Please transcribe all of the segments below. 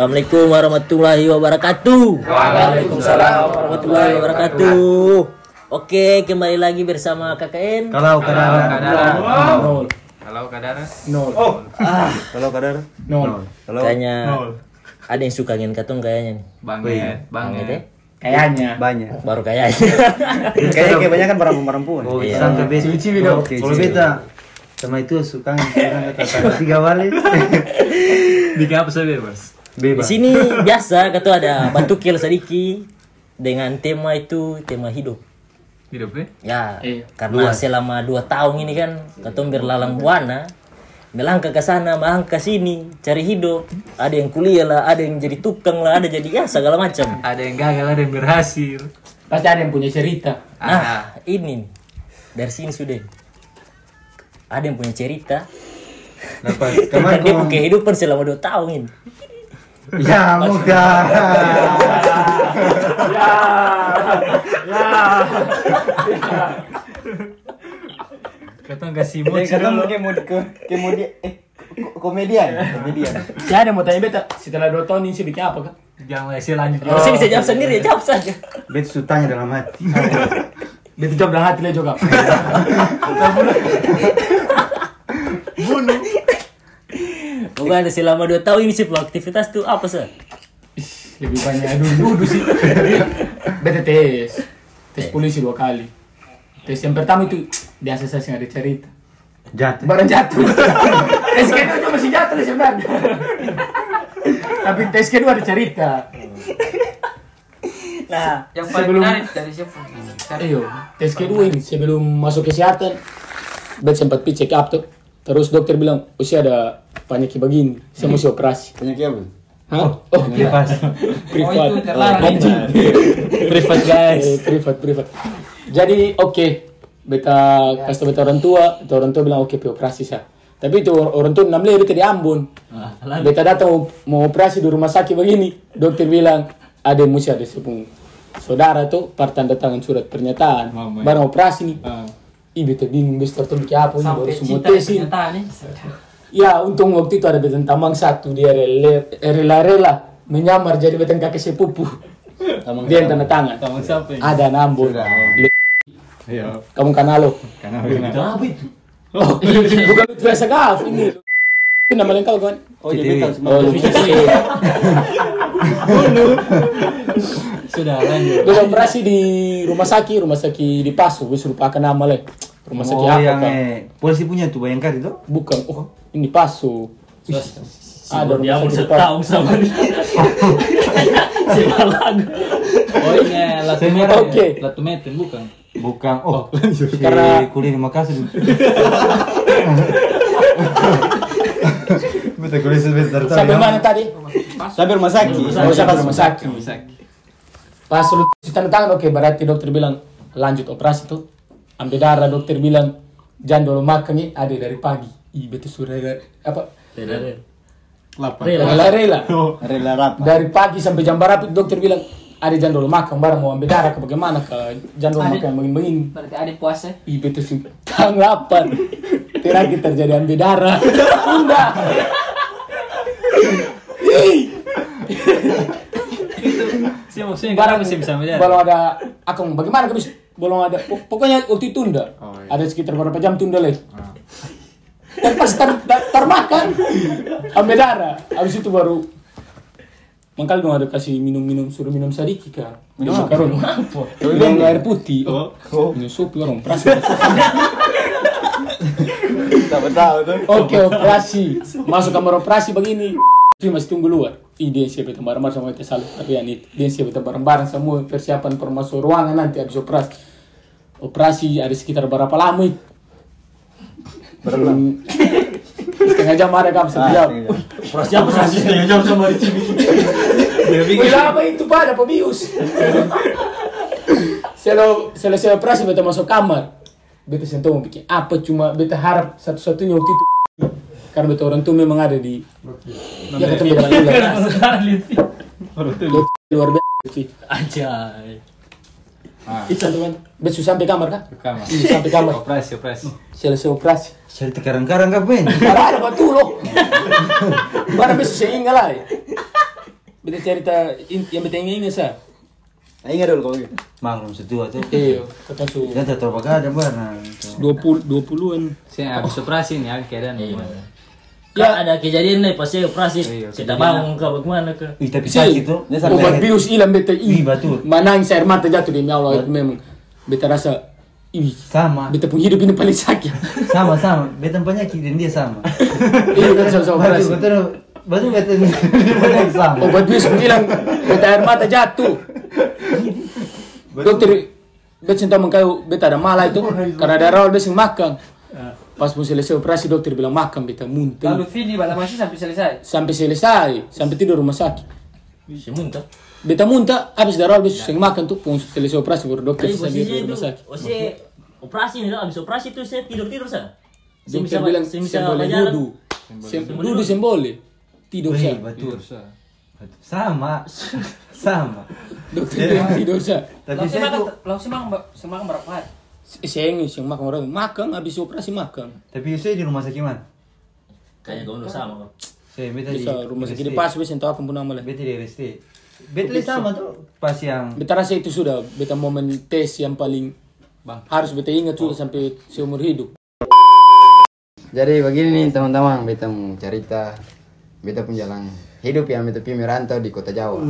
Assalamualaikum warahmatullahi wabarakatuh. Waalaikumsalam warahmatullahi wabarakatuh. Oke, kembali lagi bersama KKN. Kalau kadar Nol. Kalau kadar Nol. kalau kadar Nol. kalau Kayaknya ada yang suka ngin katong kayaknya nih. banget, Banget ya. Kayaknya. banyak. Baru kayaknya. Kayaknya kebanyakan perempuan-perempuan. Oh, Iya. Sampai beta. Ciwi-ciwi dong. Kalau beta sama itu suka kata tiga kali Bikin apa saja bebas. Di sini biasa kata ada batukil sedikit dengan tema itu tema hidup. Hidup ya? Ya, Iya. karena selama dua tahun ini kan katong berlalang buana, melangkah ke sana, melangkah ke sini, cari hidup. Ada yang kuliah lah, ada yang jadi tukang lah, ada jadi ya segala macam. Ada yang gagal, ada yang berhasil. Pasti ada yang punya cerita. Nah, ini nih. dari sini sudah. Ada yang punya cerita kemarin dia punya kehidupan selama dua tahun ini. Ya muka. Katong kasih Dia mochi kata dulu. mungkin mau ke kemudian eh ko- komedian, komedian. Si ada yang mau tanya beta, setelah dua tahun ini sih bikin apa kan? Jangan saya lanjut. Kalau saya bisa jawab sendiri ya jawab saja. Bet sutanya dalam hati. Beta jawab dalam hati lah juga. Bukan selama dua tahun ini sih aktivitas tuh apa sih? Lebih banyak dulu sih. Beta tes. Tes polisi dua kali. Tes yang pertama itu biasa saya nggak ada cerita. Jatuh. Barang jatuh. tes kedua itu masih jatuh nih sebenarnya. Tapi tes kedua ada cerita. Nah, Yang paling Sebelum- menarik dari siapa? Ayo, tes kedua ini sebelum masuk kesehatan, bet sempat pi check up tuh. Terus dokter bilang, usia ada penyakit begini, saya mesti operasi. Penyakit apa? Hah? Oh, Lepas. privat. Oh, itu terlarang. Anjing. privat guys. Eh, privat, privat. Jadi, oke. Beta kasih beta orang tua, beta orang tua bilang, oke, pi operasi saya. Tapi itu or- orang tua enam beta di Ambon. Beta datang mau, operasi di rumah sakit begini. Dokter bilang, ada yang mesti ada sepung saudara tuh, part tanda tangan surat pernyataan. Mama. Barang operasi nih. Ah. Ih, beta bingung, beta tuh bikin apa ini, baru semua cinta tes ini. pernyataan nih. Ya, untung waktu itu ada betan tamang satu, dia rela- rela-rela menyamar jadi betan kakek sepupu. Dia yang tanda tangan. Kamu siapa? ya? Ada nambun. Iya. Kamu kanalo. Karena Apa itu? Oh, bukan lu biasa gaf ini. Ini nama lengkap kan? Oh, jadi beta Oh, sih. sudah lanjut. Dia operasi di rumah sakit, rumah sakit di Pasu, suruh pakai nama leh. Rumah sakit Oh, apa yang kan? eh, polisi punya tuh bayangkari itu? Bukan, oh ini Pasu. Ada Dia rumah mau sakit di Pasu. setahun sama dia. Siapa lagu? Oh ini latu merah. Oke. ya? Latu meten bukan. Bukan. Oh, si Karena- kuliah di Makassar. Kuliah sebentar Sampai mana tadi? Sampai rumah sakit. Oh, sampai rumah sakit. Sakit. Pas lu tanda tangan oke berarti dokter bilang lanjut operasi tuh. Ambil darah dokter bilang jangan dulu makan nih ada dari pagi. Ih betul sudah apa? Rela rela. Rela rapat. Dari pagi sampai jam berapa itu dokter bilang ada jangan dulu makan barang mau ambil darah ke bagaimana ke jangan dulu makan begini begini. Berarti ada puasa. Ih betul sih tanggapan. Terakhir terjadi ambil darah. Sih maksudnya Barang sih bisa beda? Belum ada akang bagaimana kabis belum ada pok- pokoknya waktu itu tunda. Oh, iya. Ada sekitar berapa jam tunda lagi. Dan pas ter, ter- termakan ambil darah. Habis itu baru Makanya dong ada kasih minum-minum suruh minum sedikit kan. Minum makaron. Minum air putih. Oh, minum sup orang perasi. Tak tahu tuh. Oke operasi. Masuk kamar operasi begini. Dia masih tunggu luar. Ih dia siap itu bareng-bareng sama itu salah. Tapi yang itu dia siap itu bareng-bareng semua persiapan per masuk ruangan nanti habis operasi. Operasi ada sekitar berapa lama itu? Berapa? setengah jam ada kamu satu jam. Operasi apa sih? Setengah jam sama di sini. Lama itu pada pebius. Selo selesai operasi beta masuk kamar. Beta sentuh bikin apa cuma beta harap satu-satunya waktu itu karena beta orang tua memang ada di ya ketemu dengan luar luar biasa. Anjay. Itu teman. Besok sampai kamar kan? Kamar. Iya sampai kamar. Operasi, operasi. Selesai operasi. Cari tekarang-karang apa ini? Karena ada batu loh. Mana besok saya ingat lah. Beta cerita yang beta ingat sa. Nah, ingat dulu kau gitu. Maklum setua tuh. Iya, kata su Dan tak apa ada mana. 20 20-an. Saya habis operasi nih, keadaan. Ya ada kejadian nih pas saya operasi. Iya, Kita bangun ke bagaimana ke? Ih, tapi sakit tuh. Obat bius hilang beta ih. Ih, betul. Menangis air mata jatuh demi Allah itu memang beta rasa ih. sama. Beta punya hidup ini paling sakit. Sama sama. Betan penyakit dan dia sama. Iya kan Betul operasi. betul. Betul betul. Penyakit sama. Obat bius hilang beta air mata jatuh. Dokter beta cinta mengkau beta ada malah itu karena ada rawat beta makan. Pas mau selesai operasi dokter bilang makan beta muntah. Lalu Vini bala masih sampai selesai. Sampai selesai, sampai tidur rumah sakit. Si muntah. Beta muntah, habis darah habis sering makan tuh, pun selesai operasi baru dokter di itu, rumah sakit. posisi operasi nih, habis operasi itu saya tidur tidur sa. Saya Dokter bisa bilang saya bisa saya boleh duduk. Duduk sem boleh. Tidur sah. betul. Sama. Sama. Dokter bilang tidur sah. Tapi saya saya tuh saya makan, saya makan berapa ingin sih makan orang makan habis operasi makan. tapi saya di rumah sakit mana? Kayaknya kau sama kok. Saya beta di rumah sakit di pas bisa tahu apa pun nama lah. Beta di RST. Beta sama tuh pas yang Beta rasa itu sudah beta momen tes yang paling harus beta ingat sudah sampai seumur hidup. Jadi begini nih teman-teman, beta mau cerita beta pun jalan hidup yang beta pi merantau di kota Jawa.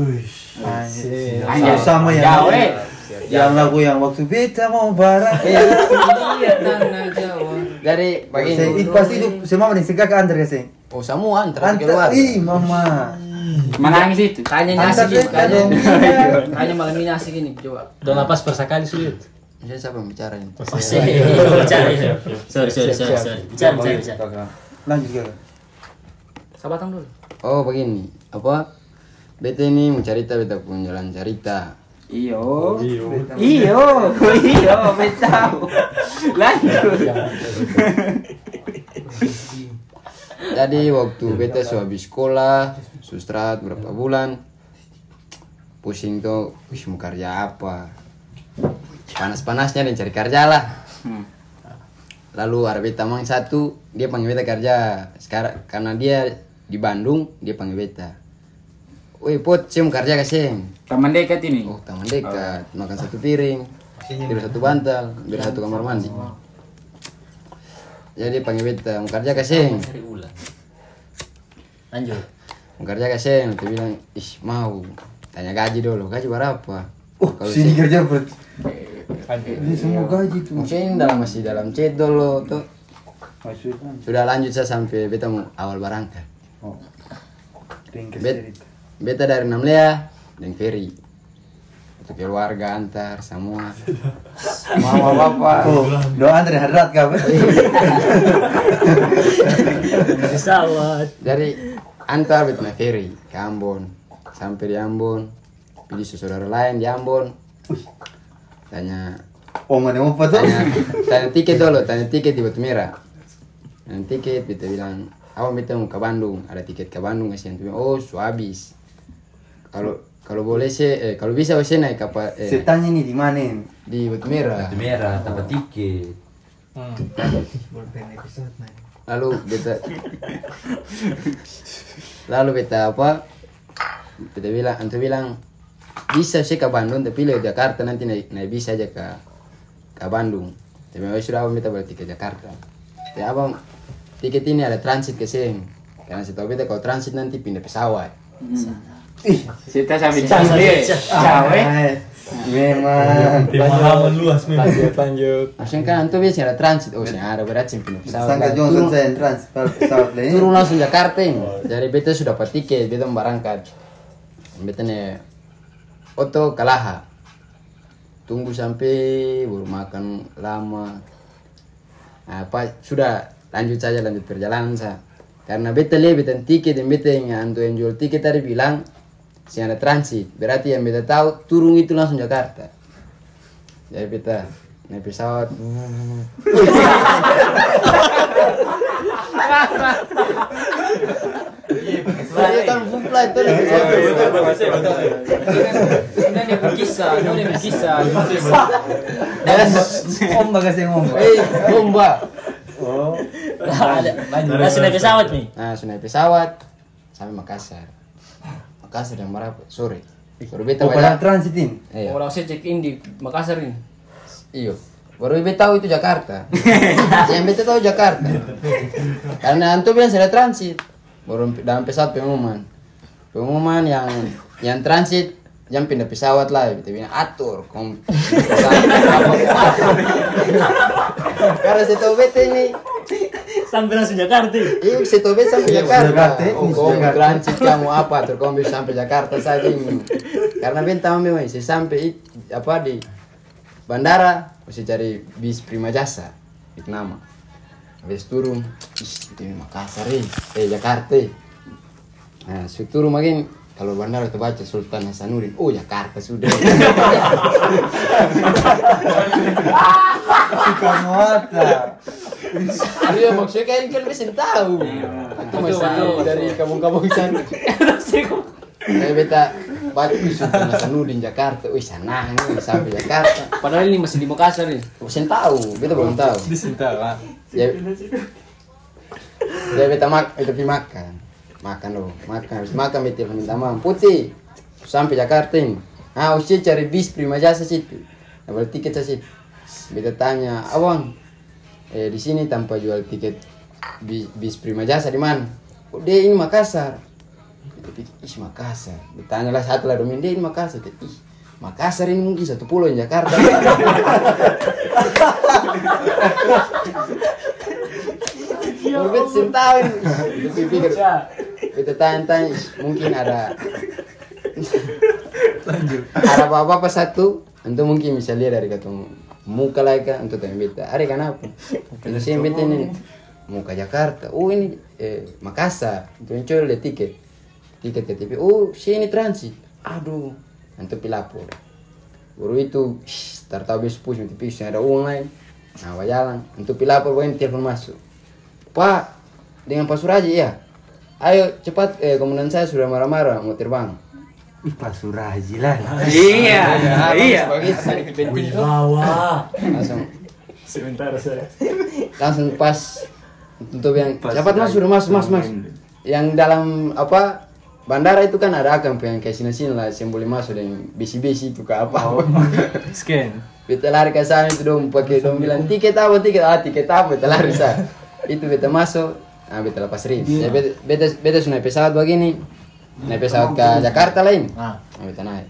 Anjir sama yang Jauh, eh. Yang lagu yang waktu beta mau barang. Iya, tanah Jawa. Saya begini, itu pasti itu semua mending segak antar ke sing. oh semua antar Antar, keluar. ih mama. Menangis itu. Kayaknya nyasi Antar gitu. dong. kayaknya malam ini nyasi gini, coba. Udah napas persakali sulit. Saya siapa yang bicara ini? Oh, saya bicara. Sorry, sorry, sorry, sorry. Bicara, bicara, bicara. Lanjut ke. Sabatang dulu. Oh begini, apa? Beta ini mau cerita beta pun jalan cerita. Iyo. Iyo. Iyo, beta. Lanjut. Jadi waktu beta so habis sekolah, so istirahat berapa bulan, pusing tuh, wis mau kerja apa? Panas-panasnya dan cari kerja lah. Lalu ada beta mang satu, dia panggil beta kerja. Sekarang karena dia di Bandung, dia panggil beta. Woi pot, saya mau kerja kasih. Teman dekat ini. Oh teman dekat, makan satu piring, tidur satu bantal, biar satu kamar mandi. Jadi panggil beta, mau kerja kasih. Lanjut. mau kerja kasih nanti bilang ih mau tanya gaji dulu gaji berapa Oh, kalau sini kerja ber. Ini semua gaji tuh. mungkin dalam masih dalam chat dulu tuh Maksudnya. sudah lanjut saya sampai beta mau awal berangkat Oh. Ringkas Bet, cerita. Beta dari Namlea dan Ferry untuk keluarga antar semua mama bapak Oh, doa antar hadrat kah? Bet? Pesawat. dari antar naik Ferry ke Ambon sampai di Ambon pilih saudara lain di Ambon tanya Oh, mana mau foto? tanya, tanya tiket dulu, tanya tiket di Batu Merah. Tanya tiket, kita bilang, apa kita mau ke Bandung, ada tiket ke Bandung kasih oh su habis. Kalau kalau boleh sih, eh, kalau bisa saya naik kapal eh, Saya tanya nih di mana? di Batu Merah. merah, dapat tiket. Lalu beta, lalu beta apa? Beta bilang, antu bilang, bisa sih ke Bandung, tapi lewat Jakarta nanti naik, naik bisa aja ke ke Bandung. Tapi sudah abang beta balik ke Jakarta. Ya abang, tiket ini ada transit ke sini. Karena saya tahu beta kalau transit nanti pindah pesawat. Ih, Kita sampai Cawe. Cawe. memang. Pemahaman luas memang. Maksudnya kan antu biasa ada transit, oh saya ada berarti saya pindah pesawat. Sangka Johnson saya trans pesawat lain. turun langsung Jakarta ini. Jadi beta sudah dapat tiket, beta mau berangkat. Beta nih Oto Kalaha. Tunggu sampai baru makan lama. Apa sudah lanjut saja lanjut perjalanan sa. Karena beta lihat beta tiket dan beta yang antu yang jual tiket tadi bilang si ada transit. Berarti yang beta tahu turun itu langsung Jakarta. Jadi beta naik pesawat. Saya kan flight tuh. Ini nih ini berkisah. Om bagas yang om. Eh, bomba. Oh. Ada. Langsung naik pesawat nih. Nah, sudah naik pesawat sampai Makassar. Makassar yang berapa sore baru beta Oh, transit ini. iya. Orang saya check in di Makassar ini. iyo baru beta tahu itu Jakarta. Yang beta tahu Jakarta. Karena antum bilang saya transit. Baru dalam pesawat pengumuman. Pengumuman yang yang transit yang pindah pesawat lah beta bilang atur kom karena saya tahu beta ini Sampai langsung Jakarta. Iya, saya tahu beta sampai Jakarta. Jakarta, Oh, ini kamu apa? Bisa sampai Jakarta saja ini. Karena beta tahu memang saya sampai apa di bandara mesti cari bis Prima Jasa itu nama. Habis turun, ih, itu Makassar eh, eh Jakarta. eh. Nah, saya turun makin kalau bandara itu baca Sultan Hasanuddin, oh Jakarta sudah. Soekarno Hatta. Iya maksudnya kan kan bisa tahu. Itu masih dari kampung-kampung sana. Saya beta baca di Sultan Hasanuddin Jakarta, wih sana nih sampai Jakarta. Padahal ini masih di Makassar ini. Bisa tahu, beta belum tahu. Ya, ya beta mak, beta pergi makan, makan loh, makan habis makan beta minta maaf, putih sampai Jakarta ini. Ah, usia cari bis prima jasa situ, dapat tiket sa situ. Beta tanya, abang, eh di sini tanpa jual tiket bis, bis prima jasa di mana? Oh, dia ini Makassar. Pikir, ih Makassar. Bertanya lah satu lah domin, dia ini Makassar. Beta, Ih, Makassar ini mungkin satu pulau di Jakarta. Orbit sintawin. Itu pikir. Kita tanya-tanya mungkin ada ada apa-apa satu untuk mungkin bisa lihat dari ketemu muka lah kan untuk beta. Ada kenapa itu sih beta ini. Muka Jakarta. Oh ini eh, Makassar. Itu muncul deh tiket. Tiket ke TV oh sini transit. Aduh. Untuk pilapor baru itu bis push nanti bis ada uang lain. Nah jalan. Untuk pilapor bawa telepon masuk. Pak dengan Pak Suraji ya? Ayo cepat eh, komandan saya sudah marah-marah mau terbang Ih, Pak Suraji lah. Iya, iya. Wibawa. langsung. Sebentar saya. Langsung pas untuk yang cepat mas sudah mas mas mas. yang dalam apa bandara itu kan ada akam yang kayak sini sini lah yang boleh masuk dan bisi bisi itu ke apa Scan. beta lari ke sana itu dong pakai dong bilang tiket apa tiket ah tiket apa beta lari sa. Itu beta masuk ah beta lepas rim ya, beta, beta beta pesawat begini naik pesawat ke Jakarta lain. Ah. Beta naik.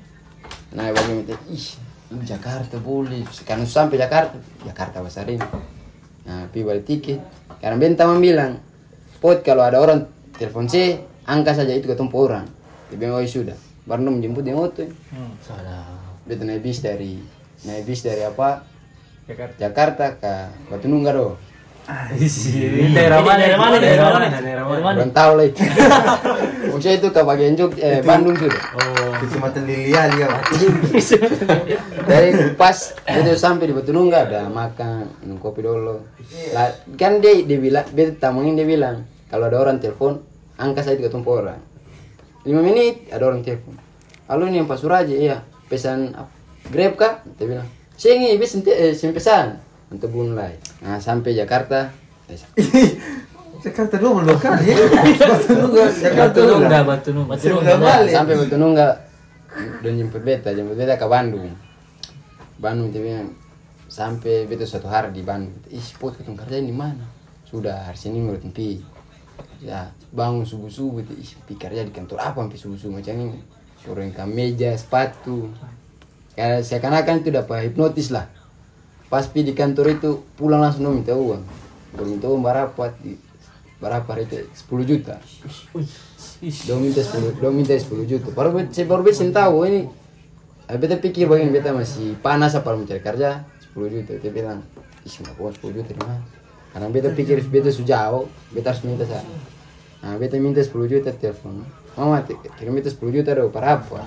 Naik begini beta ih ini Jakarta boleh. Karena sampai Jakarta Jakarta besar ini. Nah pi balik tiket. Karena teman bilang pot kalau ada orang telepon saya angka saja itu ketemu orang. Dia bilang oh sudah. Baru menjemput di motor beta naik bis dari naik bis dari apa? Jakarta. Jakarta ke Batu Nunggal do Daerah mana? Daerah mana? Daerah mana? Daerah mana? belum tahu lah itu maksudnya itu ke bagian Jog eh, Bandung sudah Kecamatan Lilian ya. Pak. dari pas itu sampai di Batu Nunggal ada makan minum kopi dulu lah kan dia dia bilang dia tamangin dia bilang kalau ada orang telepon angka saya ketemu orang lima menit ada orang telepon halo ini yang Pak Suraji iya pesan grab kah dia bilang saya ini bisa eh, pesan untuk bunlai nah sampai Jakarta. Jakarta dua dua kali. ya. Batu Nunggal, Jakarta Batu Nunggal, dua. Batu Nunggal. Batu sampai Batu Nunggal. Dan jemput beta jemput beta ke Bandung. Bandung bilang sampai beta satu hari di Bandung. Ih pot ketemu kerja di mana? Sudah hari ini menurut pi ya bangun subuh subuh ih pi kerja di kantor apa sampai subuh subuh macam ini? Suruh yang meja sepatu. Kayak seakan-akan itu dapat hipnotis lah pas pi di kantor itu pulang langsung dong minta uang Dong minta uang berapa di berapa hari itu 10 juta Dong minta 10, dong minta 10 juta. Baru saya baru bisa tahu ini. Ah, Beta pikir bagian beta masih panas apa mencari kerja 10 juta. Dia bilang, ih mau 10 juta di mana? Karena beta pikir beta sudah jauh, beta harus minta saya. Nah, beta minta 10 juta telepon. Mama, kirim beta 10 juta dong, para apa?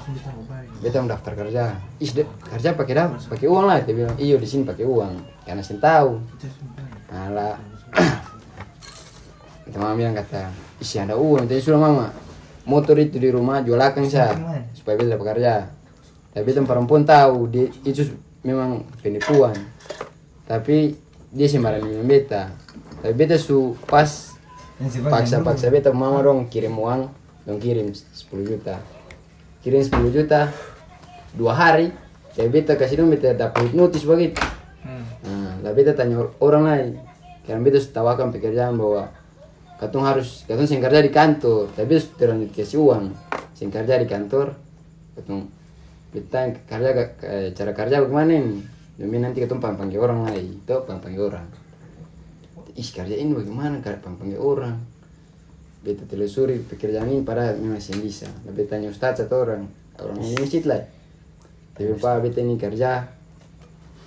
Beta mau daftar kerja. Ih, de- kerja pakai dap, pakai uang lah. Dia bilang, iyo di sini pakai uang. Karena saya tahu. Kata mama bilang kata, isi ada uang, jadi sudah mama. Motor itu di rumah jual akang saya supaya beta dapat kerja. Tapi beta perempuan tahu dia itu memang penipuan. Tapi dia sembarang minum beta. Tapi beta su pas paksa-paksa beta mama dong kirim uang, dong kirim 10 juta. kirim 10 juta dua hari ya beta kasih dong beta dapat notis begitu. Nah lah beta tanya or- orang lain. Karena beta sudah tawakan pekerjaan bahwa katong harus katong sing kerja di kantor. Tapi beta sudah lanjut kasih uang. Sing kerja di kantor katong beta kerja eh, cara kerja bagaimana ini? Demi nanti katong panggil orang lagi itu panggil orang ih kerja ini bagaimana kerja panggil orang. Beta telusuri pekerjaan ini padahal memang masih bisa. Beta tanya ustaz atau orang. Orang ini masjid lah. Tapi pak beta ini kerja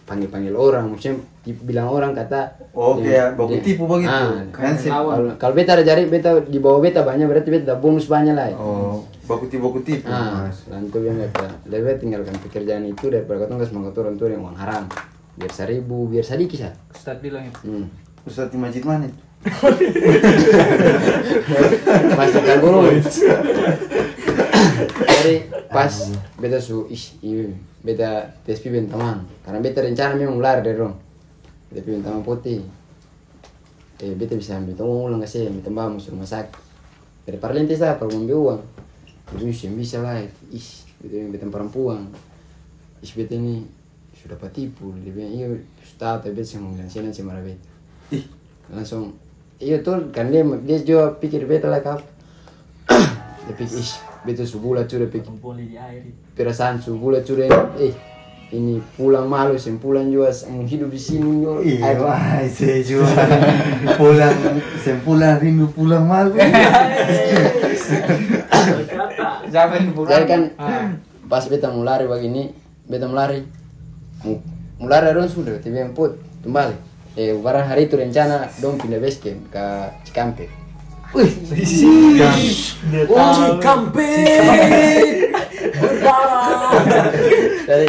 panggil panggil orang. Maksudnya bilang orang kata Oh, dia- kayak baku dia- tipu begitu. Ah, Kan sih. kalau kalau beta ada jari beta di bawah beta banyak berarti beta bonus banyak lah. Oh, baku tipu baku tipu, ah Mas. lantu bilang kata lebih tinggalkan pekerjaan itu daripada kau nggak semangat orang tua yang uang haram. Biar seribu biar sedikit sah Ustaz bilang itu. hmm. Ustaz di masjid mana itu? Masih kan guru. Jadi pas beta su ish iya beta TSP ben teman karena beta rencana memang lari dari rom. Beta ben teman putih. Eh beta bisa ambil tolong ulang kasih ambil tambah masuk rumah sakit. Dari parlente saya mau ambil uang. Jadi sih bisa lah ish beta yang beta perempuan. Ish beta ini sudah patipu dia bilang iya sudah tapi beta sih mau bilang sini sih marah beta. Ih, langsung iya tuh kan dia dia juga pikir beta lah kap dia pikir ish beta subuh sudah pikir Boleh di air itu. perasaan subuh sudah eh ini pulang malu sem pulang juga mau hidup di sini yo. Iya, wah, saya juga pulang, saya pulang rindu pulang malu. Siapa yang pulang? jadi kan pas beta mau lari begini beta mau lari. Mau lari sudah tiba yang put kembali eh barang hari itu rencana dong pindah base camp ke Cikampek Wih, kampek. Jadi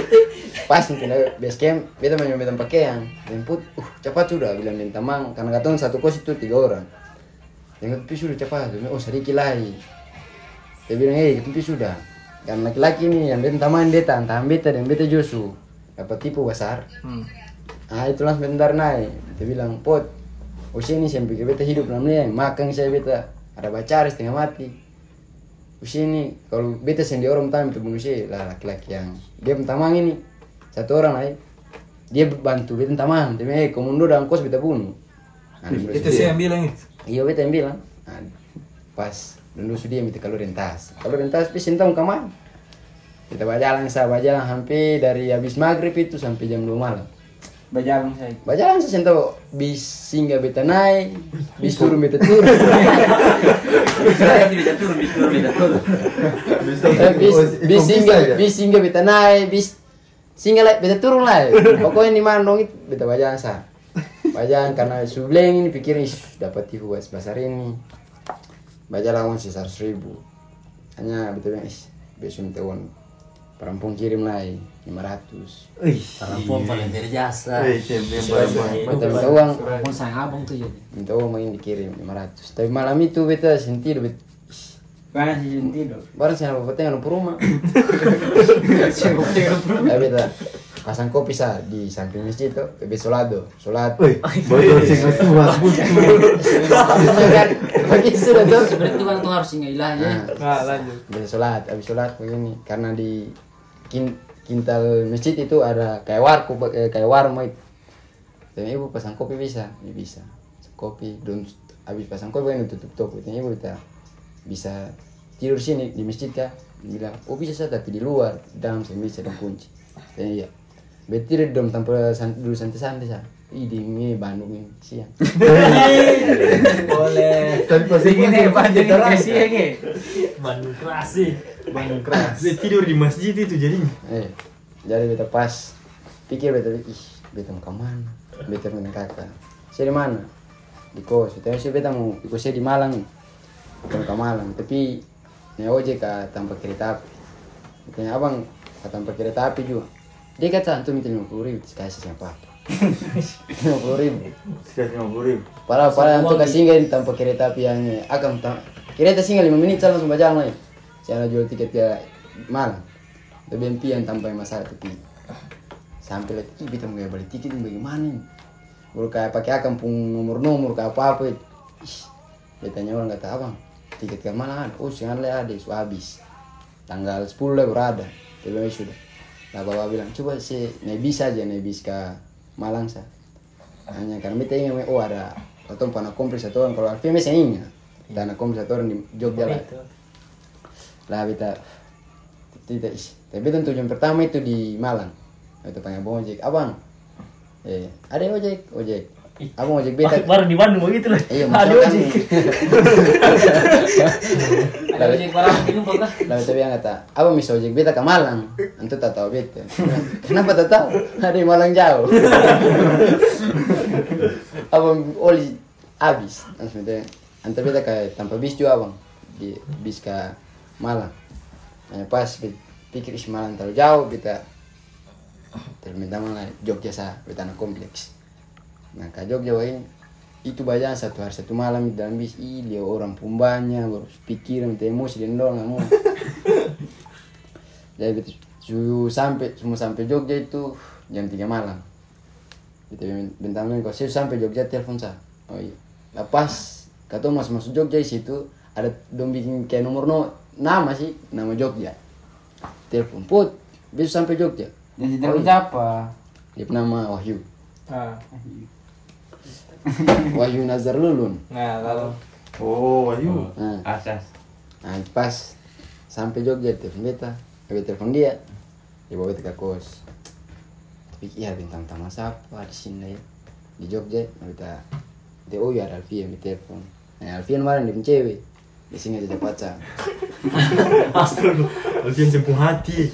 pas pindah base camp, beta mau nyoba pakaian, jemput, uh cepat sudah bilang minta mang, karena katong satu kos itu tiga orang. Yang tapi sudah cepat, Dia oh sedikit lagi. Dia bilang, eh tapi sudah. Dan laki-laki ini yang beta taman beta, antara beta dan beta Josu, dapat tipu besar. Hmm. Ah itu langsung bentar naik. Dia bilang, pot, oh sini saya pikir beta hidup namanya, makan saya beta, ada pacar setengah mati. Usini kalau beta sendiri orang pertama itu bunuh saya lah laki-laki yang dia pertama ini. Satu orang lah eh. dia bantu beta tamang dia bilang, eh kau mundur dalam kos beta bunuh. Nah, Itu sih yang bilang itu. iya beta yang bilang nah, pas dulu sudah minta kalau rentas. Kalau rentas bisa entah kamar. Kita berjalan saya berjalan hampir dari habis maghrib itu sampai jam 2 malam Berjalan saya. berjalan saya entah bis singgah beta naik bis turun beta turun. Saya tidak turun, bisa turun, tidak turun. Eh, bis bis singgah bis singgah beta naik bis singgah lah beta turun lah. Pokoknya di mana dong itu beta bajang sa bajang karena subleng ini pikirin "Ih, dapat tipu bas besar ini baca lah uang sisa ribu hanya beta bilang ih besok minta uang perampung kirim ratus Ih, Perempuan paling eh, barang-barang. beta minta uang Pun sayang abang tuh jadi. minta uang main dikirim lima ratus tapi malam itu beta sentido beta "Ih, Kan sih sentido. baru saya apa tengah lampu rumah Ya beta pasang kopi sa di samping masjid tuh, bebe solado, solat. Sih nggak tua. Kan begitu sudah tuh. Sebenarnya itu kan tuh harus singgah ilahnya. Nah, lanjut. bebe solat, habis solat begini karena di kintal masjid itu ada kayak warku eh, kayak warung itu. Dan ibu pasang kopi bisa, ya bisa. Kopi, don habis pasang kopi kan tutup toko. Dan ibu kita bisa tidur sini di masjid? Dia bilang, oh bisa saya tapi di luar, dalam saya bisa dan kunci. Dan iya, Betir dong tanpa dulu santai-santai sa. Ih, ini Bandung siang. Boleh. Tapi pas Ini itu Pak jadi terang. kasih ya ke. Bandung keras sih. Bandung keras. Dia tidur di masjid itu jadinya. Eh, jadi beta pas pikir beta ih, beta mau ke mana? Beta kakak. Saya di mana? Di kos. Tapi saya beta mau ikut saya di Malang. Bukan ke Malang, tapi naik ojek ke tanpa kereta api. Katanya abang ke tanpa kereta api juga. Dia kata antum minta lima puluh ribu, kasih siapa apa? Lima puluh ribu. Sekitar lima puluh ribu. Padahal padahal untuk kasih singgah tanpa kereta api yang akan kereta singgah lima menit saya langsung berjalan lagi. Saya jual tiket ke Malang. Lebih yang tanpa masalah tapi sampai lagi ih kita mau beli tiket ini bagaimana? Baru kayak pakai akan pun nomor-nomor kayak apa-apa. itu. Ih, dia tanya orang kata abang tiket ke mana ada? Oh jangan lah ada, su habis. tanggal 10 lah berada TBM sudah lah bapak bilang coba si naik bis aja naik bis ke Malang sa. Hanya karena kita ingat oh ada atau panah kompleks satu orang kalau Alfie masih ingat. Tanah kompleks satu orang di Jogja lah. lah kita tidak is tapi tentu tujuan pertama itu di Malang. Itu panggil abang ojek abang eh ada ojek? Ojek abang ojek beta Baru di Bandung begitu lah. iya Ada ojek. Ada ojek barang minum kok. Lalu saya bilang kata, apa mis ojek beta ke Malang? Antu tak tahu beta. Kenapa tak tahu? Di Malang jauh. apa oli habis? Langsung itu, antar beta ke tanpa bis juga abang. Di bis ke Malang. Nah, pas pikir is Malang terlalu jauh, beta terminta lah Jogja sa, beta anak kompleks. Nah, ke Jogja ini itu baca satu hari satu malam di dalam bis ih dia orang pumbanya baru pikir minta emosi dan doang mau. Jadi begitu su- sampai semua sampai Jogja itu jam 3 malam. Kita bintang kau saya sampai Jogja telepon saya. Oh iya. Lepas kata masuk masuk Jogja di situ ada dong bikin kayak nomor no nama sih nama Jogja. Telepon put besok sampai Jogja. Yang si telepon siapa? dia nama Wahyu. Ah. Wahyu Nazar Lulun Nah, kalau Oh, Wahyu. nah, asas. Nah, pas sampai Jogja telepon beta, beta telepon dia, dia bawa beta ke kos. Tapi iya bintang tamu siapa di sini ya di Jogja, beta dia oh ya ada Alfian di telepon. Nah Alfian kemarin dia punya cewek, di sini ada pacar. Astaga, Alfian sempung hati.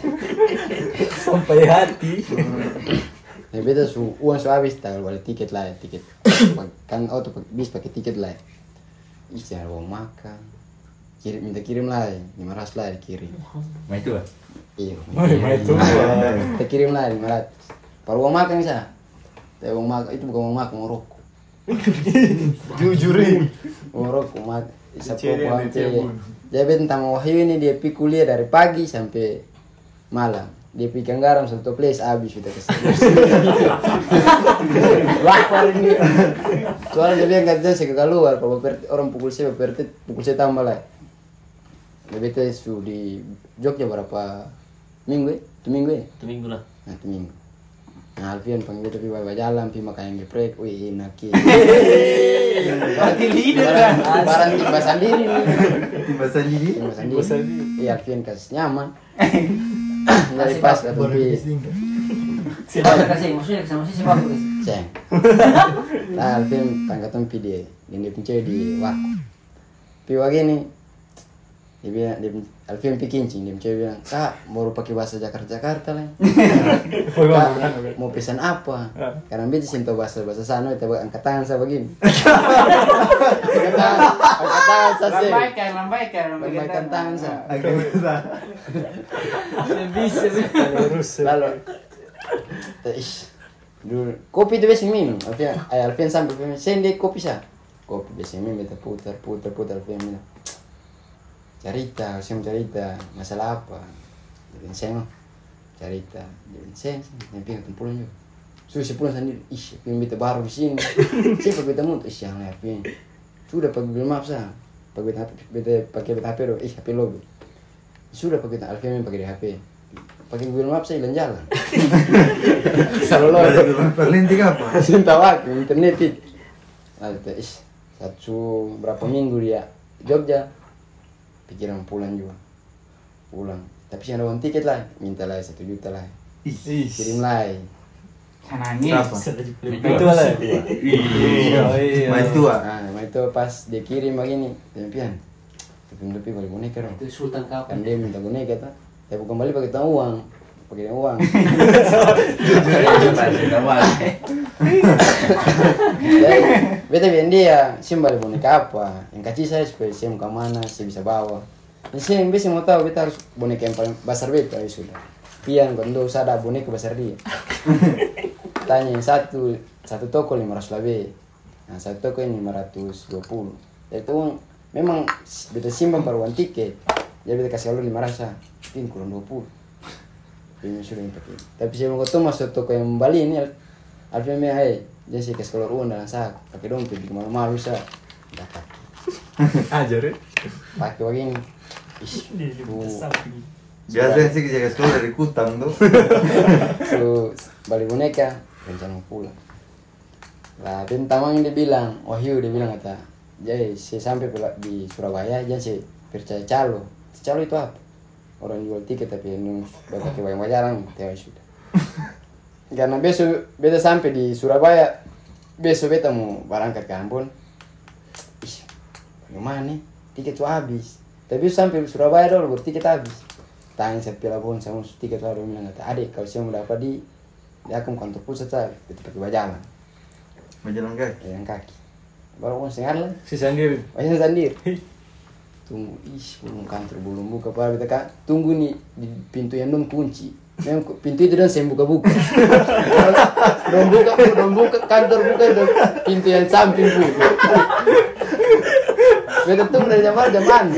Sampai hati. Nah beta su uang su habis tanggal balik tiket lah, tiket kan auto bis pakai tiket lah. Ih jangan bawa makan, kirim minta kirim lah, lima ratus lah dikirim. Nah itu. Iya. itu. Kita kirim lah lima ratus. Paru uang makan bisa. Tapi uang makan itu bukan uang makan, uang rokok. Jujurin. Uang rokok mak. Yang ante. dicebur. Jadi tentang Wahyu ini dia pergi kuliah dari pagi sampai malam. Dia pergi garam satu place habis sudah ke sini. Lapar ini. Soalnya dia bilang katanya saya keluar kalau per- orang pukul saya berarti pukul saya tambah lah. Lebih teh su di Jogja berapa minggu ya? Itu minggu ya? Itu minggu lah. Nah, itu minggu. Nah, Alfian panggil tapi bawa jalan, pi makan yang geprek, wih enak ya. Berarti leader Barang, kan. barang timba sendiri nih. Tiba saja di. Timba sendiri. Iya, Alfian kasih nyaman. Dari pas disingkat. Siapa kasih maksudnya sama sih siapa ceng. Nah, Alfian tangkatan dan dia punya di waku. Pi begini, dia dia, Alfian pi kincing, dia bilang, kak, baru pakai bahasa Jakarta-Jakarta lah. Kak, mau pesan apa? Karena beta sinto bahasa bahasa sana, kita angkat tangan saya begini. angkat tangan, angkat tangan saya. sih. Lambaikan, lambaikan, Lambaikan tangan saya. Bisa. Lalu, ish, dulu kopi itu biasa minum. Alfian, Alfian sampai Alfian, sende kopi sah. Kopi biasa minum, kita putar, putar, putar Alfian minum. Cerita, saya cerita, masalah apa? Jadi saya cerita, jadi saya, saya pengen pulang juga. Sudah sepuluh sendiri, ih, pengen beta baru di sini. Siapa beta mau? Ih, yang Alfian. Sudah pakai Google Maps sah. Pakai beta pakai beta HP do, ih, HP lobby. Sudah pakai Alfian pakai HP. Pakai Google Maps saya jalan-jalan. Selalu loh. Perlinting apa? Cinta waktu internet itu. Satu berapa minggu dia Jogja. Pikiran pulang juga. Pulang. Tapi sih ada uang tiket lah. Minta lah satu juta lah. Kirim lah. Nangis. Siapa? Itu lah. Oh iya. Main tua. Nah, emang itu pas dia kirim begini. Dia pian. Tapi tapi balik boneka dong. Itu sultan Kan kapan? dia minta boneka tuh. Tapi bukan balik pakai tang uang. Pakai uang. Beta bilang dia, balik boneka apa? Yang kecil saya supaya sim ke mana, saya bisa bawa. Jadi saya yang bisa mau tahu, beta harus boneka yang paling besar beta ya sudah. Pian, kalau usah ada boneka besar dia. Tanya yang satu, satu toko 500 lebih. Nah, satu toko ini 520. Jadi itu uang, memang beta simpan per uang tiket. Jadi beta kasih kalau 500, ini kurang 20. Ini sudah. Tapi saya mau ketemu masuk toko yang Bali ini, Alfian hai, dia sih kasih keluar uang dalam sak, pakai dompet di malu-malu sa. Dapat. Ajar ya. Pakai begini. Biasanya sih jaga sekolah dari kutang tuh. Terus balik boneka, rencana pulang. Lah, dan tamang dia bilang, Wahyu dia bilang kata, jadi saya sampai pula di Surabaya, jadi saya percaya calo. Calo itu apa? Orang jual tiket tapi yang pakai bayang bayaran, tewas sudah. Karena besok beta sampai di Surabaya, besok beta mau berangkat ke Ambon. Ih, gimana nih? Tiket tuh habis. Tapi sampai Surabaya dulu, baru tiket habis. Tanya saya pelabuhan sama tiket tuh ada bilang kata, adik kalau saya mau dapat di di akun kantor pusat saya, beta pakai bajalan, Berjalan kaki. jalan kaki. Baru mau setengah lah, Si sendiri. masih sendiri. Tunggu, ih, belum kantor belum buka, pak beta kak, tunggu nih di pintu yang non kunci. Memang ku- pintu itu dan saya buka-buka. Dong buka, dong buka kantor buka dan pintu yang samping buka. Beta tunggu dari jam jam mana?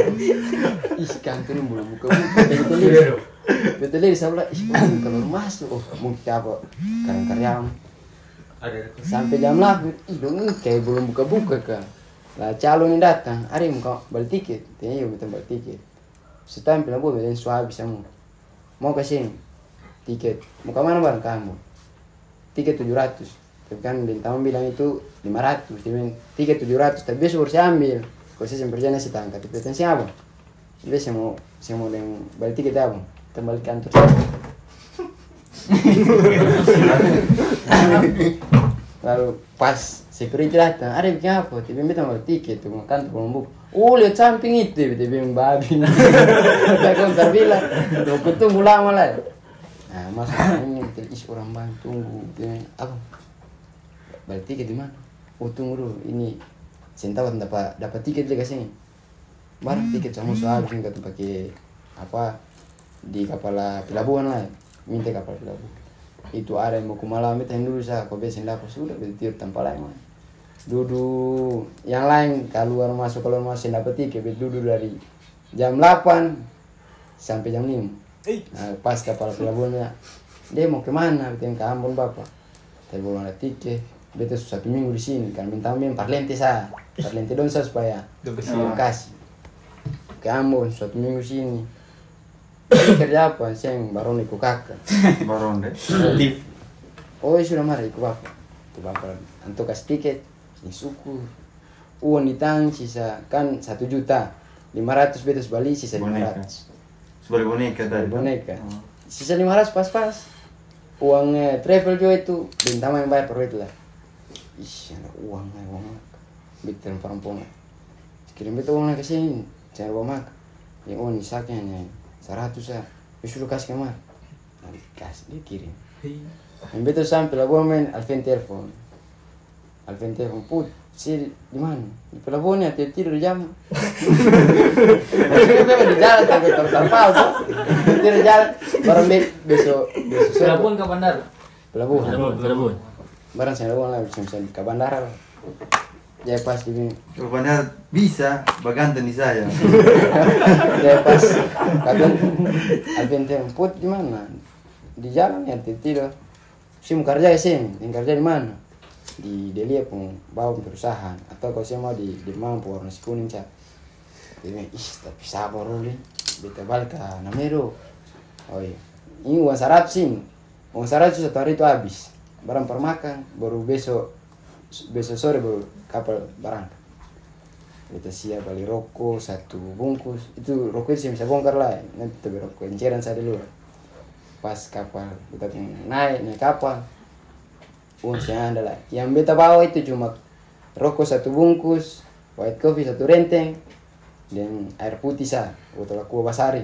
Ih, kantor ini belum buka-buka. Beta lihat, beta lihat sebelah, ih, belum keluar masuk. Oh, mungkin apa? Karang karyawan. Sampai jam 8, ih dong kayak belum buka-buka kan. Lah calon ini datang, hari mau balik tiket. Tanya yuk minta balik tiket. Setampil lah gue dan suami sama. Mau ke sini. Tiket. Mau ke mana bareng kamu? Tiket 700. Tapi kan bintang bilang itu 500. Dia bilang tiket 700. Tapi besok saya ambil. Kalau saya perjalanan saya tangkap. Tapi tanya siapa? Dia saya mau saya mau yang balik tiket apa? Kita balik kantor. Lalu pas security datang, ada bikin apa? Tiba tiba mau tiket tuh makan tuh belum. Oh lihat samping itu, tiba tiba yang babi. Terbilang, tuh aku tunggu lama lah. Nah ini, is orang bang tunggu, apa? Balik tiket di mana? Oh tunggu dulu, ini saya tahu dapat dapat tiket juga sini. Barang tiket sama soal sini kata pakai apa di kapal pelabuhan lah, minta kapal pelabuhan. Itu ada yang mau ke malam itu dulu saya kau biasa dapat sudah betul tanpa lain mah duduk. Yang lain keluar masuk keluar masuk dapat tiket duduk dari jam 8 sampai jam 5 nah, pas kapal pelabuhannya dia mau ke mana betul ke Ambon bapak tapi belum ada tiket betul satu minggu di sini kan minta minta parlente saya parlente dong saya supaya kasih ke Ambon satu minggu sini Ini kerja apa saya yang baru ikut kakak Baron deh. Oh sudah marah ikut bapak. Ikut bapak. Untuk kasih tiket. Ini syukur. Uang di tangan sisa kan satu juta. Lima ratus betus bali sisa lima Boneka. Sebagai boneka tadi. Boneka. Sisa lima ratus pas-pas. Uang eh, travel juga itu bintang yang bayar per itu lah. Ih, ada uang lah, uang lah. Bikin perempuan. Kirim betul uang lah ke sini. Cari uang mak. Yang uang disaknya hanya seratus ya. Ya suruh kasih kamar. Nah, dikasih, dia kirim. Yang betul sampai lah gue main Alvin telepon. Alvin telepon put si di mana? Di pelabuhan ya tidur tidur jam. Maksudnya di jalan tapi terpal tuh. Tidur jalan. Barang be- besok besok. Pelabuhan ke bandara. Pelabuhan. Berebut. Barang saya lawan lah bisa bisa ke bandara lah. Ya pas di Kalau benar bisa, baganten di saya. ya pas kata Alvin telepon put di mana? Di jalan ya tidur tidur. Si mau kerja ya sih, yang kerja di mana? Di Delia pun bawa perusahaan atau kalau saya mau di di Mampu warna nasi kuning cak. Bilang, ih tapi sabar nih. Beta balik ke Namero. Oh iya, ini uang seratus ini. Uang seratus satu hari itu habis. Barang per makan, baru besok besok sore baru kapal barang. Kita siap beli rokok satu bungkus. Itu rokok saya bisa bongkar lah. Nanti tapi rokok enceran saya dulu. Pas kapal kita naik naik kapal. Uang saya ada lah. Yang beta bawa itu cuma rokok satu bungkus, white coffee satu renteng, dan air putih sah, botol aqua basari.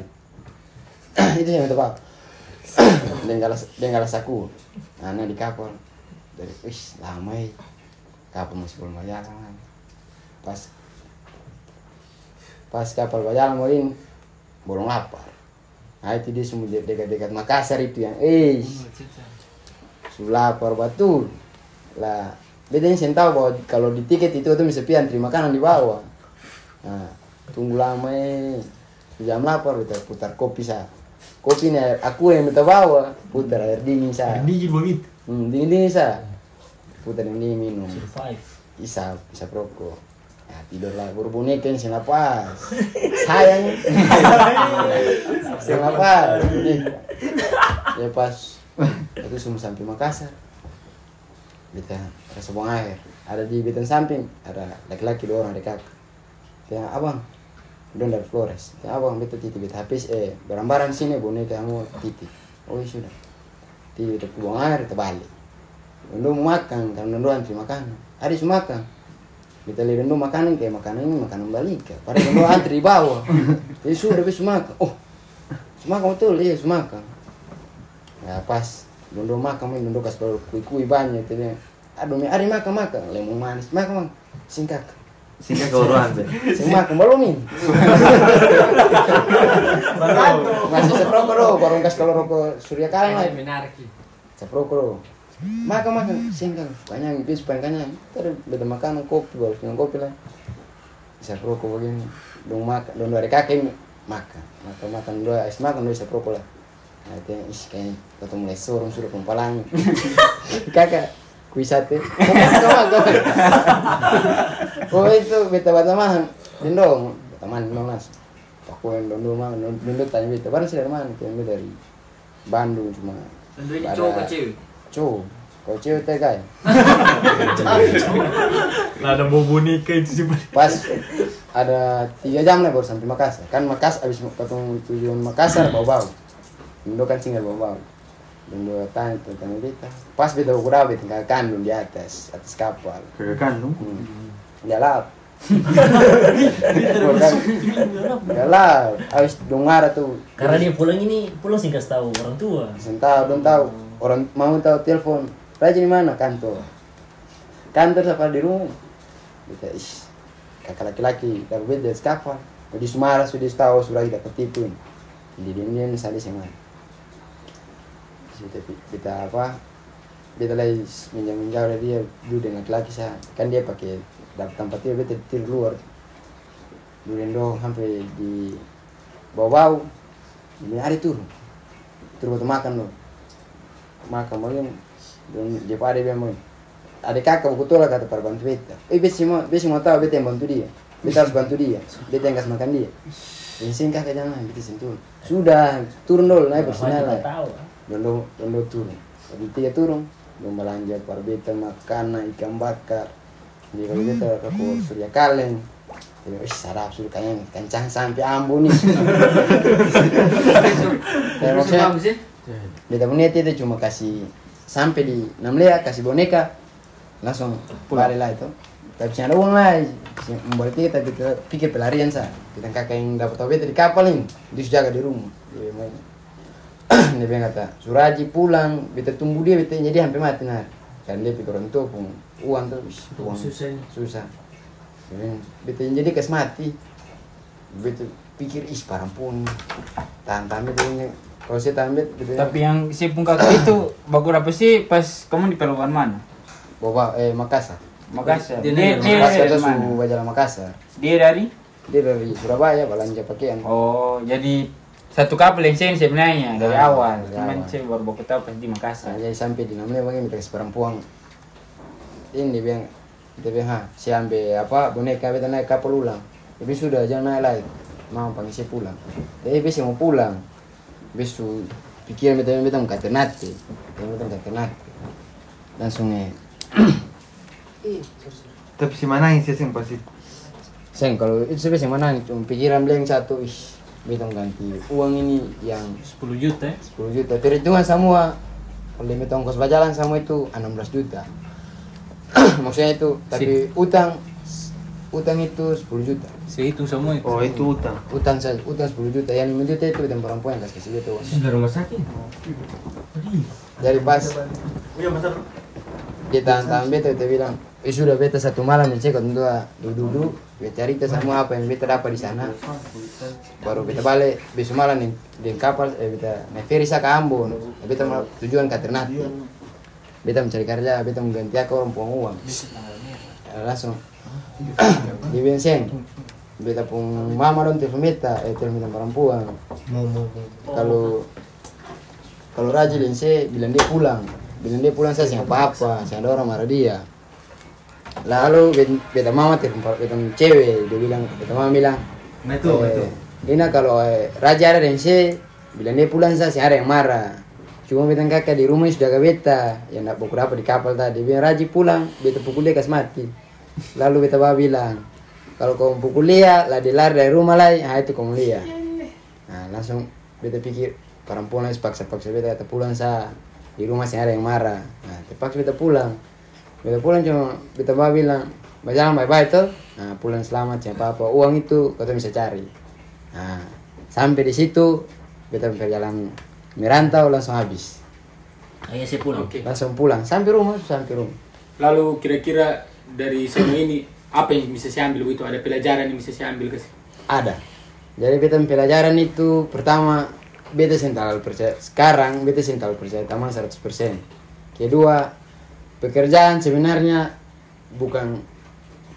itu yang beta bawa. dan galas dan galas aku. Nah di kapal. Dari wis lama ya. Kapal masih belum berjalan. Pas pas kapal berjalan mau belum lapar. Nah itu dia semua dekat-dekat Makassar itu yang eh lapar betul lah bedanya saya tahu bahwa kalau di tiket itu tuh bisa pian terima makanan di bawah. Nah tunggu lama eh jam lapar kita putar kopi sa. Kopi nih aku yang minta bawa putar air dingin sa. Dingin begitu. hmm, dingin dingin sa. Putar yang dingin minum. Survive. isa isa rokok ya tidur lah baru boneka yang sing lapas. Sayang. Lapas boneka ya pas itu semua sampai Makassar. Kita rasa buang air. Ada di bitan samping ada laki-laki dua orang dekat ya abang don dari Flores. Ya abang beta titip beta habis eh barang-barang sini boneka kamu titip oh iya sudah. Titip beta buang air kita balik Dondo mau makan karena Dondo antri makanan ada semua makan kita lihat Dondo makanan kayak makanan ini makanan balik padahal Dondo antri di bawah. Jadi sudah bisa makan. Oh semua makan betul iya semua makan ya pas Dondo makan ini Dondo kasih baru kui-kui banyak jadi aduh mi ada makan makan lemon manis makan makan singkat Singkat ke orang deh. Sing makan belum nih. Masih seproko do, baru kasih kalau rokok surya kalang lah. Menarki. Seproko do. Makan makan, singkat. Banyak bis banyak Terus beda makanan kopi, baru minum kopi lah. Seproko begini. Dong makan, dong dari kakek makan. Makan makan dua, es makan dua seproko lah. Nah, itu yang is kayak ketemu mulai sorong sudah pempalang. Kakak, kuisate. Makan. Oh itu beta bata mahan, dendong, teman dendong nas. Aku yang dendong mah, dendong tanya beta, barang sih dari mana? Kayaknya dari Bandung cuma. Tentu ini cowok ke cewek. Cowok, kau cewek teh. Lah ada mau boneka itu sih. Pas ada tiga jam lah baru sampai Makassar. Kan Makassar abis ketemu tujuan Makassar bau bau. Dendong kan singgah bau bau. Dendong tanya tentang beta. Pas beta ukur beta tinggal kandung di atas atas kapal. Kagak kandung. Galap. Galap. Habis dengar tuh. Karena dia pulang ini pulang sih kasih tahu orang tua. Sen tahu, belum tahu. Orang mau tahu telepon. Raja di mana? Kantor. Kantor siapa di rumah? Kita is. Kakak laki-laki, dapat beda dari kapal. Jadi Sumara sudah tahu sudah kita ketipu. Jadi dia ini misalnya sama. Kita, kita apa? Kita lagi menjauh dari dia dulu dengan laki-laki saya. Kan dia pakai dapat tempat dia beta tidur luar. Dulu dong sampai di bawah-bawah. Ini hari turun. Turun untuk makan loh makan mungkin dan dia pada dia mau ada kakak begitu lah kata para bantu beta eh beta semua beta semua tahu beta yang bantu dia beta harus bantu dia beta yang kasih makan dia yang sing kakak jangan beta sentuh sudah turun dulu naik juga lah dondo dondo turun. Jadi dia turun. Belum belanja para beta makanan ikan bakar. Jadi kalau beta aku surya kaleng. Jadi wih sarap sudah kayaknya kencang sampai Ambon nih. Ya, Terus maksudnya. Beta punya itu cuma kasih sampai di Namlea kasih boneka. Langsung balik lah itu. Tapi ada uang lah, si- membuat tapi kita pikir pelarian sah. Kita kakak yang dapat tahu beta di kapal ini, dia jaga di rumah. Dia bilang, kata, Suraji pulang, beta tunggu dia, beta jadi hampir mati nah. Kan dia pikir orang tua pun uang tuh, wis, uang Susah susah. Beta yang jadi kes mati. Beta pikir is parang pun tahan tahan ini. Kalau saya tahan beta, beta Tapi yang si pungkak itu bagus apa sih pas kamu di pelabuhan mana? Bawa eh Makassar. Makassar. Dia Dia, dari dia Makassar itu Makassar. Dia dari? Dia dari Surabaya belanja pakaian. Oh, jadi satu kapal yang sen sebenarnya dari Ah, awal. dari Cuman awal. saya baru baku tahu pas di Makassar. Saya sampai di namanya bagaimana kita kasih perempuan. Ini dia bilang, dia bilang, ha, saya ambil apa boneka beta naik kapal ulang. Tapi sudah jangan naik lagi. Mau panggil saya pulang. Tapi besok mau pulang. Besok pikiran beta beta mau kata nate. Beta beta mau kata nate. Langsung eh. Tapi si mana yang sih pasti Sen kalau itu sebenarnya mana cuma pikiran yang satu ih mau ganti uang ini yang 10 juta ya. 10 juta perhitungan semua kalau minta ongkos berjalan semua itu 16 juta maksudnya itu tapi utang utang itu 10 juta Saya itu semua itu. Oh itu utang. utang saja utang 10 juta yang 5 juta itu utang perempuan yang kasih beta uang Sudah rumah sakit. dari pas Iya pasar. dia tahan-tahan beta beta bilang eh sudah beta satu malam mencek untuk duduk beta cerita semua apa yang beta dapat di sana. Baru beta balik. Besok malam nih di kapal eh beta naik ferry ke Ambon. Beta tujuan ke Ternate. Beta mencari kerja beta mau ganti aku orang puang uang. Eh, langsung. Di bensin beta pun mama dong telepon beta eh telepon perempuan. Kalau kalau rajin saya bilang dia pulang bilang dia pulang saya sih apa apa saya ada orang marah dia lalu bet- beta mama telepon beta cewek dia bilang beta mama bilang Nah itu, eh, itu. Ina kalau eh, Raja ada dan si bilang dia pulang sa si ada yang marah. Cuma beta kakak di rumah sudah beta. Yang nak pukul apa di kapal tadi bilang Raji pulang. Beta pukul dia kas mati lalu beta bawa bilang kalau kau pukul dia lah dia lari dari rumah lain. Nah itu kamu lihat nah langsung beta pikir perempuan harus paksa-paksa beta kata pulang sa. Di rumah si ada yang marah. Nah terpaksa beta pulang beta pulang cuma beta bawa bilang berjalan bye-bye tuh nah pulang selamat siapa apa uang itu kau tuh bisa cari. Nah sampai di situ beta perjalanan. Merantau langsung habis. Akhirnya saya pulang. langsung pulang. Sampai rumah sampai rumah. Lalu kira-kira dari semua ini apa yang bisa saya ambil? Begitu? Ada pelajaran yang bisa saya ambil ke ada. Jadi beta pelajaran itu pertama beta sentral percaya. Sekarang beta sentral percaya taman 100% kedua pekerjaan sebenarnya bukan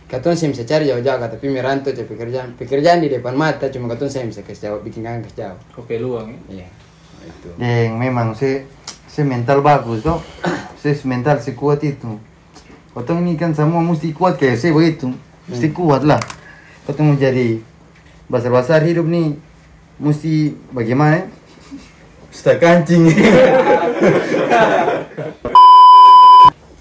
katong saya bisa cari jauh-jauh tapi merantau cari pekerjaan pekerjaan di depan mata cuma katong saya bisa kasih jauh bikin kangen kasih jauh Kau peluang ya. iya itu Yang memang saya saya mental bagus toh. Saya mental saya kuat itu. Potong ini kan semua mesti kuat kayak saya begitu. Mesti kuat lah. Potong menjadi besar-besar hidup nih mesti bagaimana? Sudah kancing.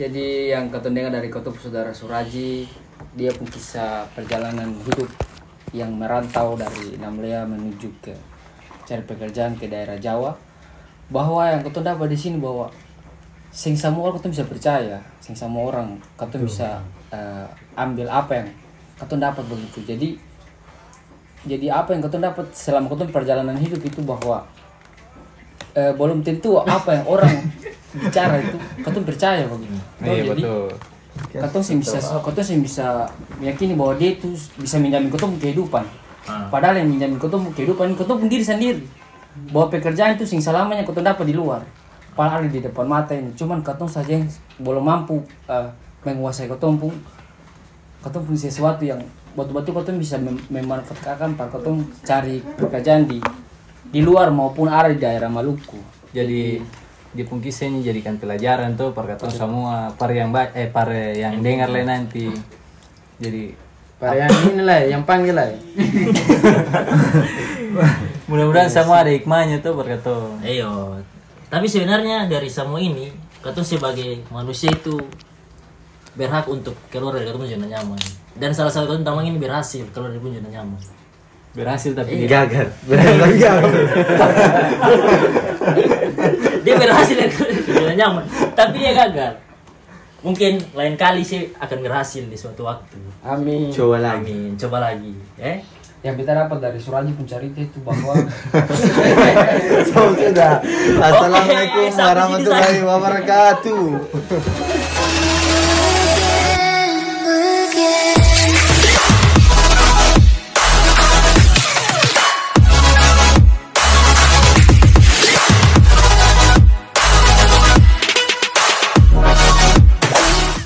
Jadi yang kau dengar dari kota saudara Suraji, dia pun kisah perjalanan hidup yang merantau dari Namlea menuju ke cari pekerjaan ke daerah Jawa. Bahwa yang kau dapat di sini bahwa sing semua orang bisa percaya, sing semua orang kau bisa eh, ambil apa yang kau dapat begitu. Jadi jadi apa yang kau dapat selama kau perjalanan hidup itu bahwa eh, belum tentu apa yang orang bicara itu kau percaya begitu. Iya jadi betul. kau sih bisa kau sih bisa meyakini bahwa dia itu bisa menjamin kau kehidupan. Padahal yang menjamin kau kehidupan kau pun diri sendiri. Bahwa pekerjaan itu sing selamanya kau dapat di luar. Padahal di depan mata ini. Cuman kau saja yang belum mampu eh, menguasai kau pun kau pun sesuatu yang betul-betul kau bisa mem- memanfaatkan para kau cari pekerjaan di di luar maupun ada di daerah Maluku. Jadi di Pungkisa ini jadikan pelajaran tuh perkataan semua para yang ba- eh para yang dengar lah nanti. Jadi Para yang ini lah, yang panggil lah. mudah-mudahan semua ada hikmahnya tuh perkataan. Ayo. Tapi sebenarnya dari semua ini, kau sebagai manusia itu berhak untuk keluar dari kata zona nyaman. Dan salah satu kata tamang ini berhasil keluar dari zona nyaman. Berhasil tapi Gagal. Benar gagal. dia berhasil dia nyaman. Tapi dia gagal. Mungkin lain kali sih akan berhasil di suatu waktu. Amin. Coba lagi. Amin. coba lagi eh? Yang kita dapat dari Suraji pencari itu bahwa so, sudah. Assalamualaikum warahmatullahi wabarakatuh.